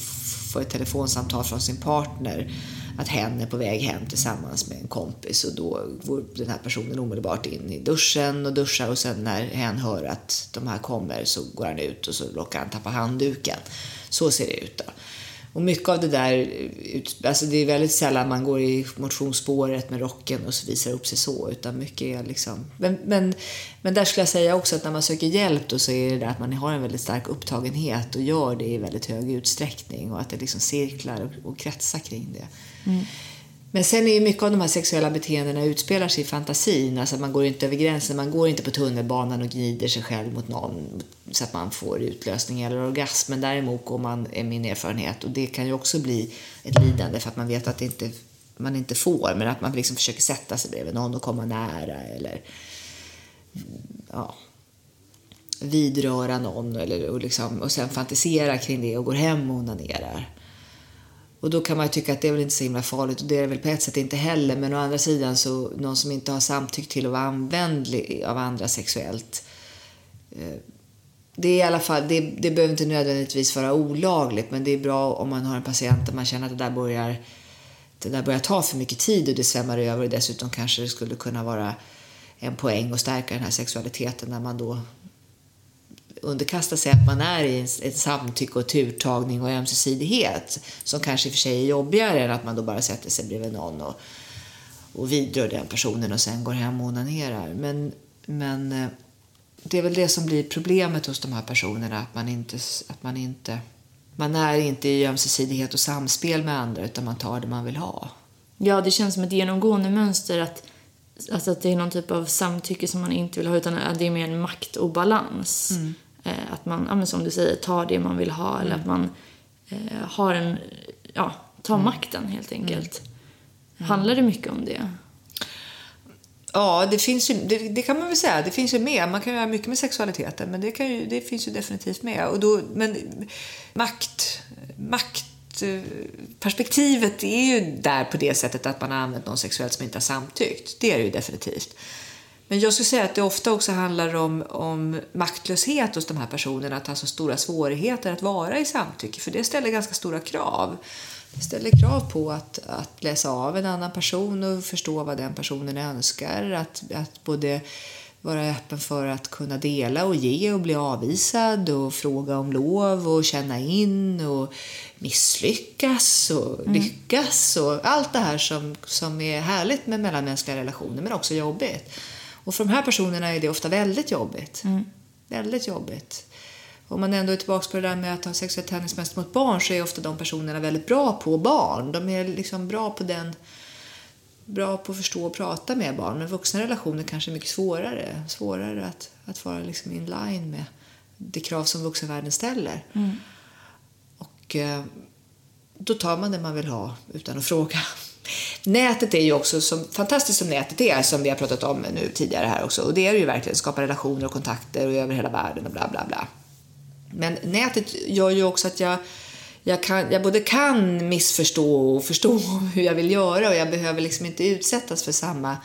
får ett telefonsamtal från sin partner att hen är på väg hem tillsammans med en kompis och då går den här personen omedelbart in i duschen och duschar och sen när hen hör att de här kommer så går han ut och så råkar han tappa handduken. Så ser det ut då. Och mycket av det där, alltså det är väldigt sällan man går i motionsspåret med rocken och så visar upp sig så, utan mycket är liksom... Men, men, men där skulle jag säga också att när man söker hjälp då så är det där att man har en väldigt stark upptagenhet och gör det i väldigt hög utsträckning och att det liksom cirklar och, och kretsar kring det. Mm. Men sen är ju mycket av de här sexuella beteendena utspelar sig i fantasin. Alltså man går inte över gränsen, man går inte på tunnelbanan och gnider sig själv mot någon så att man får utlösning eller orgasm. Men däremot går man, är min erfarenhet, och det kan ju också bli ett lidande för att man vet att inte, man inte får, men att man liksom försöker sätta sig bredvid någon och komma nära eller ja, vidröra någon eller, och, liksom, och sen fantisera kring det och går hem och onanerar. Och då kan man ju tycka att det är väl inte så himla farligt och det är det väl på ett sätt inte heller. Men å andra sidan så någon som inte har samtyckt till att vara användlig av andra sexuellt. Eh, det är i alla fall, det, det behöver inte nödvändigtvis vara olagligt men det är bra om man har en patient där man känner att det där börjar, det där börjar ta för mycket tid och det svämmar över och dessutom kanske det skulle kunna vara en poäng att stärka den här sexualiteten när man då underkasta sig att man är i ett samtycke och turtagning och ömsesidighet som kanske i och för sig är jobbigare än att man då bara sätter sig bredvid någon och, och vidrör den personen och sen går hem och onanerar. Men, men eh, det är väl det som blir problemet hos de här personerna, att man inte, att man inte man är inte i ömsesidighet och samspel med andra utan man tar det man vill ha. Ja, det känns som ett genomgående mönster att, alltså att det är någon typ av samtycke som man inte vill ha utan att det är mer en maktobalans. Mm. Att man, ja, som du säger, tar det man vill ha mm. eller att man eh, har en, ja, tar mm. makten helt enkelt. Mm. Handlar det mycket om det? Ja, det, finns ju, det, det, kan man väl säga. Det finns ju med. Man kan göra mycket med sexualiteten, men det, kan ju, det finns ju definitivt med. Och då, men makt, maktperspektivet är ju där på det sättet att man har använt någon sexuellt som inte har samtyckt. Det är det ju definitivt. Men jag skulle säga att det ofta också handlar om, om maktlöshet hos de här personerna, att ha så stora svårigheter att vara i samtycke, för det ställer ganska stora krav. Det ställer krav på att, att läsa av en annan person och förstå vad den personen önskar, att, att både vara öppen för att kunna dela och ge och bli avvisad och fråga om lov och känna in och misslyckas och mm. lyckas och allt det här som, som är härligt med mellanmänskliga relationer men också jobbigt. Och för de här personerna är det ofta väldigt jobbigt. Mm. Väldigt jobbigt. Om man ändå är tillbaka på det där med att ha sexuell tennismäster mot barn så är ofta de personerna väldigt bra på barn. De är liksom bra på den bra på att förstå och prata med barn. Men vuxna relationer kanske är mycket svårare. Svårare att, att vara liksom in line med det krav som vuxenvärlden ställer. Och eh, då tar man det man vill ha utan att fråga. Nätet är ju också, som, fantastiskt som nätet är, som vi har pratat om nu tidigare här också. Och det är ju verkligen, skapa relationer och kontakter och över hela världen och bla bla bla. Men nätet gör ju också att jag, jag, kan, jag både kan missförstå och förstå hur jag vill göra och jag behöver liksom inte utsättas för samma,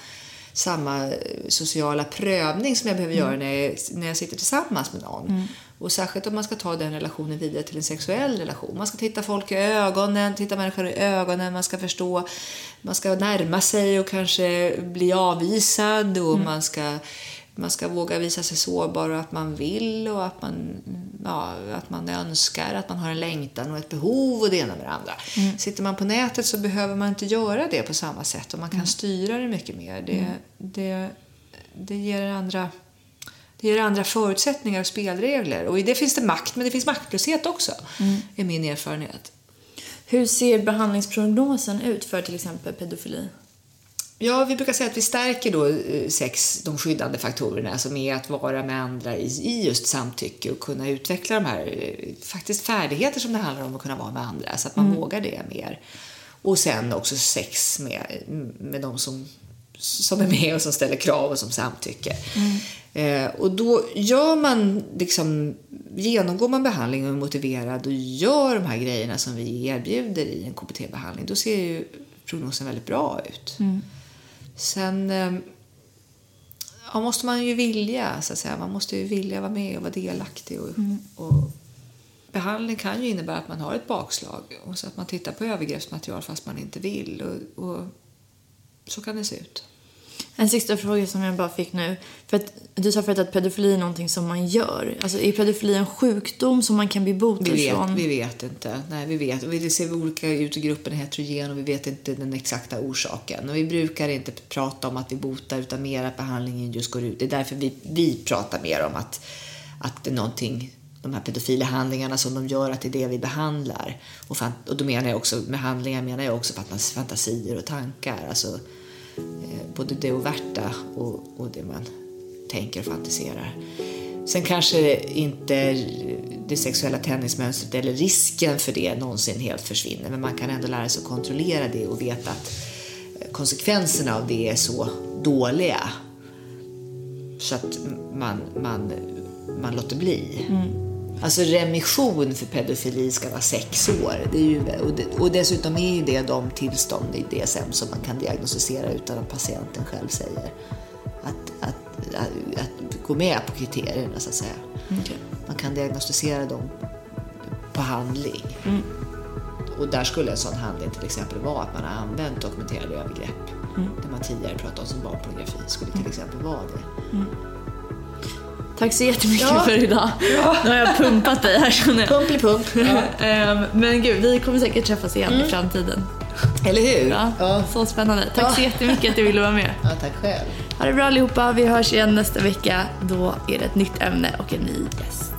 samma sociala prövning som jag behöver göra när jag, när jag sitter tillsammans med någon. Och särskilt om man ska ta den relationen vidare till en sexuell relation. Man ska titta folk i ögonen, titta människor i ögonen, man ska förstå, man ska närma sig och kanske bli avvisad och man ska man ska våga visa sig sårbar och att man vill och att man, ja, att man önskar, att man har en längtan och ett behov och det ena med det andra. Sitter man på nätet så behöver man inte göra det på samma sätt och man kan styra det mycket mer. Det, det, det ger andra det ger andra förutsättningar och spelregler. Och i det finns det makt, men det finns maktlöshet också, är min erfarenhet. Hur ser behandlingsprognosen ut för till exempel pedofili? Ja, vi brukar säga att vi stärker då eh, sex, de skyddande faktorerna som är att vara med andra i, just samtycke och kunna utveckla de här eh, faktiskt färdigheter som det handlar om att kunna vara med andra så att man vågar det mer. Och sen också sex med, med de som, som är med och som ställer krav och som samtycker. Eh, och då gör man liksom, genomgår man behandling och är motiverad och gör de här grejerna som vi erbjuder i en KBT-behandling, då ser ju prognosen väldigt bra ut. Sen eh, ja, måste man ju vilja, så att säga. Man måste ju vilja vara med och vara delaktig. Och, och behandling kan ju innebära att man har ett bakslag och så att man tittar på övergreppsmaterial fast man inte vill. Och, och så kan det se ut. En sista fråga som jag bara fick nu. För att du sa förut att pedofili är någonting som man gör. Alltså är pedofili en sjukdom som man kan bli botad Vi vet, från? vi vet inte. Nej, vi vet. Vi ser olika ut gruppen heterogen och vi vet inte den exakta orsaken. Och vi brukar inte prata om att vi botar utan mer att behandlingen just går ut. Det är därför vi, vi pratar mer om att, att det är någonting de här pedofila handlingarna som de gör, att det är det vi behandlar. Och, fan, och då menar jag också, med handlingar menar jag också fantas- fantasier och tankar. Alltså, Eh, både det overta och, och det man tänker och fantiserar. Sen kanske inte det sexuella tändningsmönstret eller risken för det någonsin helt försvinner, men man kan ändå lära sig att kontrollera det och veta att eh, konsekvenserna av det är så dåliga så att man, man, man låter bli. Mm. Alltså remission för pedofili ska vara sex år. Det är ju, och, det, och dessutom är ju det de tillstånd i DSM som man kan diagnostisera utan att patienten själv säger att, att, att, att gå med på kriterierna så att säga. Man kan diagnostisera dem på handling. Och där skulle en sån handling till exempel vara att man har använt dokumenterade övergrepp. Det man tidigare pratade om som barnpornografi skulle till exempel vara det. Tack så jättemycket Ja. för idag. Nu har jag pumpat dig här känner jag. Pumplipump. Ehm, Men gud, vi kommer säkert träffas igen i framtiden. Eller hur? Ja, Så spännande. Tack så Ja. jättemycket att du ville vara med. ja tack själv. Ha det bra allihopa. Vi hörs igen nästa vecka. Då är det ett nytt ämne och en ny gäst.